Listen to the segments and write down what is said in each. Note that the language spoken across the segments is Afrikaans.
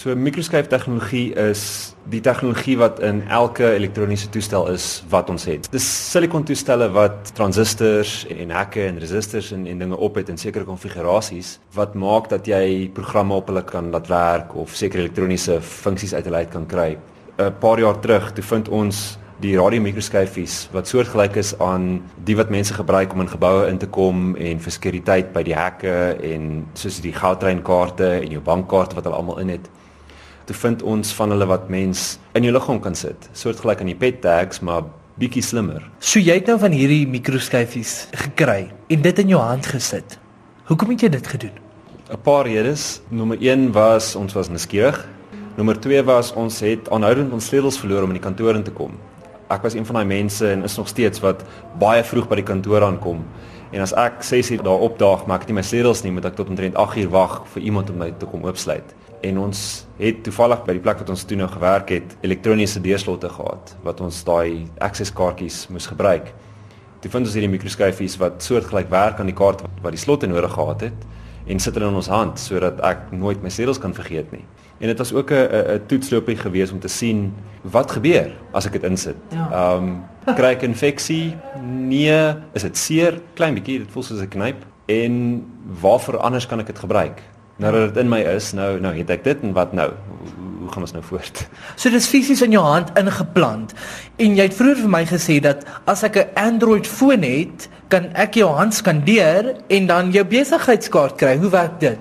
So mikroskyf tegnologie is die tegnologie wat in elke elektroniese toestel is wat ons het. Dis silikon toestelle wat transistors en hekke en resistors en en dinge op het in sekere konfigurasies wat maak dat jy programme op hulle kan laat werk of sekere elektroniese funksies uit hulle uit kan kry. 'n Paar jaar terug, toe vind ons die radiomikroskoopies wat soortgelyk is aan die wat mense gebruik om in geboue in te kom en vir sekuriteit by die hekke en soos die goudtreinkaarte en jou bankkaarte wat hulle almal in het toe vind ons van hulle wat mens in jou liggaam kan sit, soortgelyk aan die pet tags, maar bietjie slimmer. So jy het nou van hierdie mikroskyfies gekry en dit in jou hand gesit. Hoekom het jy dit gedoen? 'n Paar redes. Nommer 1 was ons was nuuskierig. Nommer 2 was ons het aanhoudend ons sleutels verloor om in die kantoor in te kom. Ek was een van daai mense en is nog steeds wat baie vroeg by die kantoor aankom. En as ek 6 uur daar opdaag, maar ek het nie my sleutels nie, moet ek tot omtrent 8 uur wag vir iemand om my te kom oopsluit en ons het toevallig by die plek wat ons toe nou gewerk het elektroniese deurslotte gehad wat ons daai access kaartjies moes gebruik. Toe vind ons hierdie mikroskoopies wat soortgelyk werk aan die kaart wat die slotte nodig gehad het en sit hulle in ons hand sodat ek nooit my sedels kan vergeet nie. En dit was ook 'n 'n toetsloopie geweest om te sien wat gebeur as ek dit insit. Ja. Ehm um, kry ek infeksie? Nee, is dit seer? Klein bietjie, dit voel soos 'n knyp. En waarvoor anders kan ek dit gebruik? Nou dat dit in my is, nou nou het ek dit en wat nou? Hoe, gaan ons nou voort? So dis fisies in jou hand ingeplant. En jy het vroeër vir my gesê dat as ek 'n Android foon het, kan ek jou hand skandeer en dan jou besigheidskaart kry. Hoe werk dit?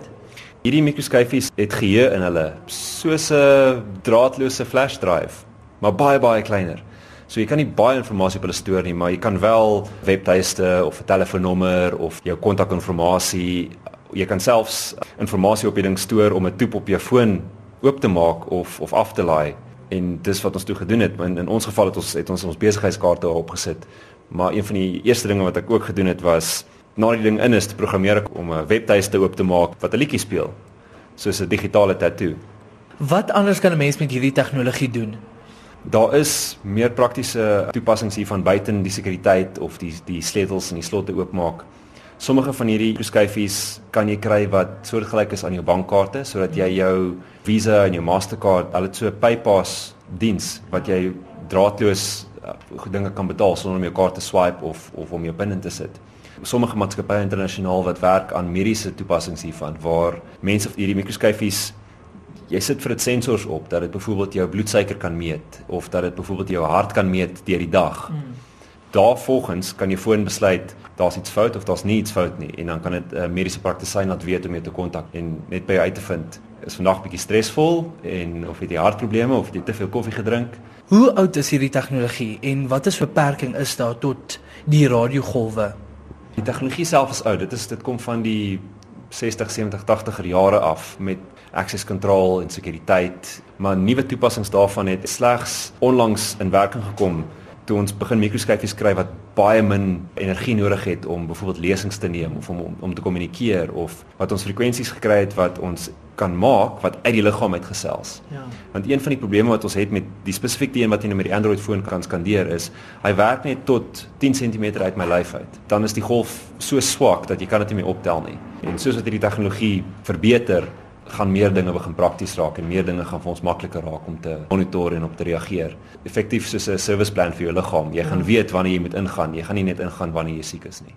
Hierdie mikroskyfies het geheue in hulle, soos 'n draadloose flash drive, maar baie baie kleiner. So jy kan nie baie inligting op hulle stoor nie, maar jy kan wel webtuiste of 'n telefoonnommer of jou kontakinligting jy kan selfs inligting op die ding stoor om 'n toep op jou foon oop te maak of of af te laai. En dis wat ons toe gedoen het. In, in ons geval het ons het ons ons besigheidskaarte daarop gesit maar een van die eerste dinge wat ek ook gedoen het was na die ding in is te programmeer om 'n webtuiste oop te maak wat 'n liedjie speel soos 'n digitale tattoo. Wat anders kan 'n mens met hierdie tegnologie doen Daar is meer praktiese toepassings hier van buite die sekuriteit of die die sleutels en die slotte oopmaak. Sommige van hierdie skyfies kan jy kry wat soortgelyk is aan jou bankkaarte sodat jy jou Visa en jou Mastercard, hulle het so 'n PayPass diens wat jy draadloos uh, dinge kan betaal sonder om jou kaart te swipe of of om jou PIN in te sit. Sommige maatskappye internasionaal wat werk aan mediese toepassings hiervan waar mense hierdie mikroskyfies jy sit vir dit sensors op dat dit byvoorbeeld jou bloedsuiker kan meet of dat dit byvoorbeeld jou hart kan meet deur die dag. Mm. Daarvolgens kan jy foon besluit daar's iets fout of daar's nie iets fout nie en dan kan dit 'n uh, mediese praktisyn laat weet om jou te kontak en net by jou uit te vind is vandag bietjie stresvol en of het jy hartprobleme of het jy te veel koffie gedrink. Hoe oud is hierdie tegnologie en wat is beperking is daar tot die radiogolwe? Die tegnologie self is oud. Dit is dit kom van die 60, 70, 80er jare af met access control en sekuriteit, maar nuwe toepassings daarvan het slegs onlangs in werking gekom toe ons begin mikroskopies skryf wat baie min energie nodig het om byvoorbeeld lesings te neem of om om, om te kommunikeer of wat ons frekwensies gekry het wat ons kan maak wat uit die liggaam uitgesels. Ja. Want een van die probleme wat ons het met die spesifieke een wat jy nou met die Android foon kan skandeer is, hy werk net tot 10 cm uit my lyf uit. Dan is die golf so swak dat jy kan dit nie meer optel nie. En soos wat hierdie tegnologie verbeter, gaan meer dinge begin prakties raak en meer dinge gaan vir ons makliker raak om te monitor en op te reageer. Effektief soos 'n service plan vir jou liggaam. Jy gaan ja. weet wanneer jy moet ingaan. Jy gaan nie net ingaan wanneer jy siek is nie.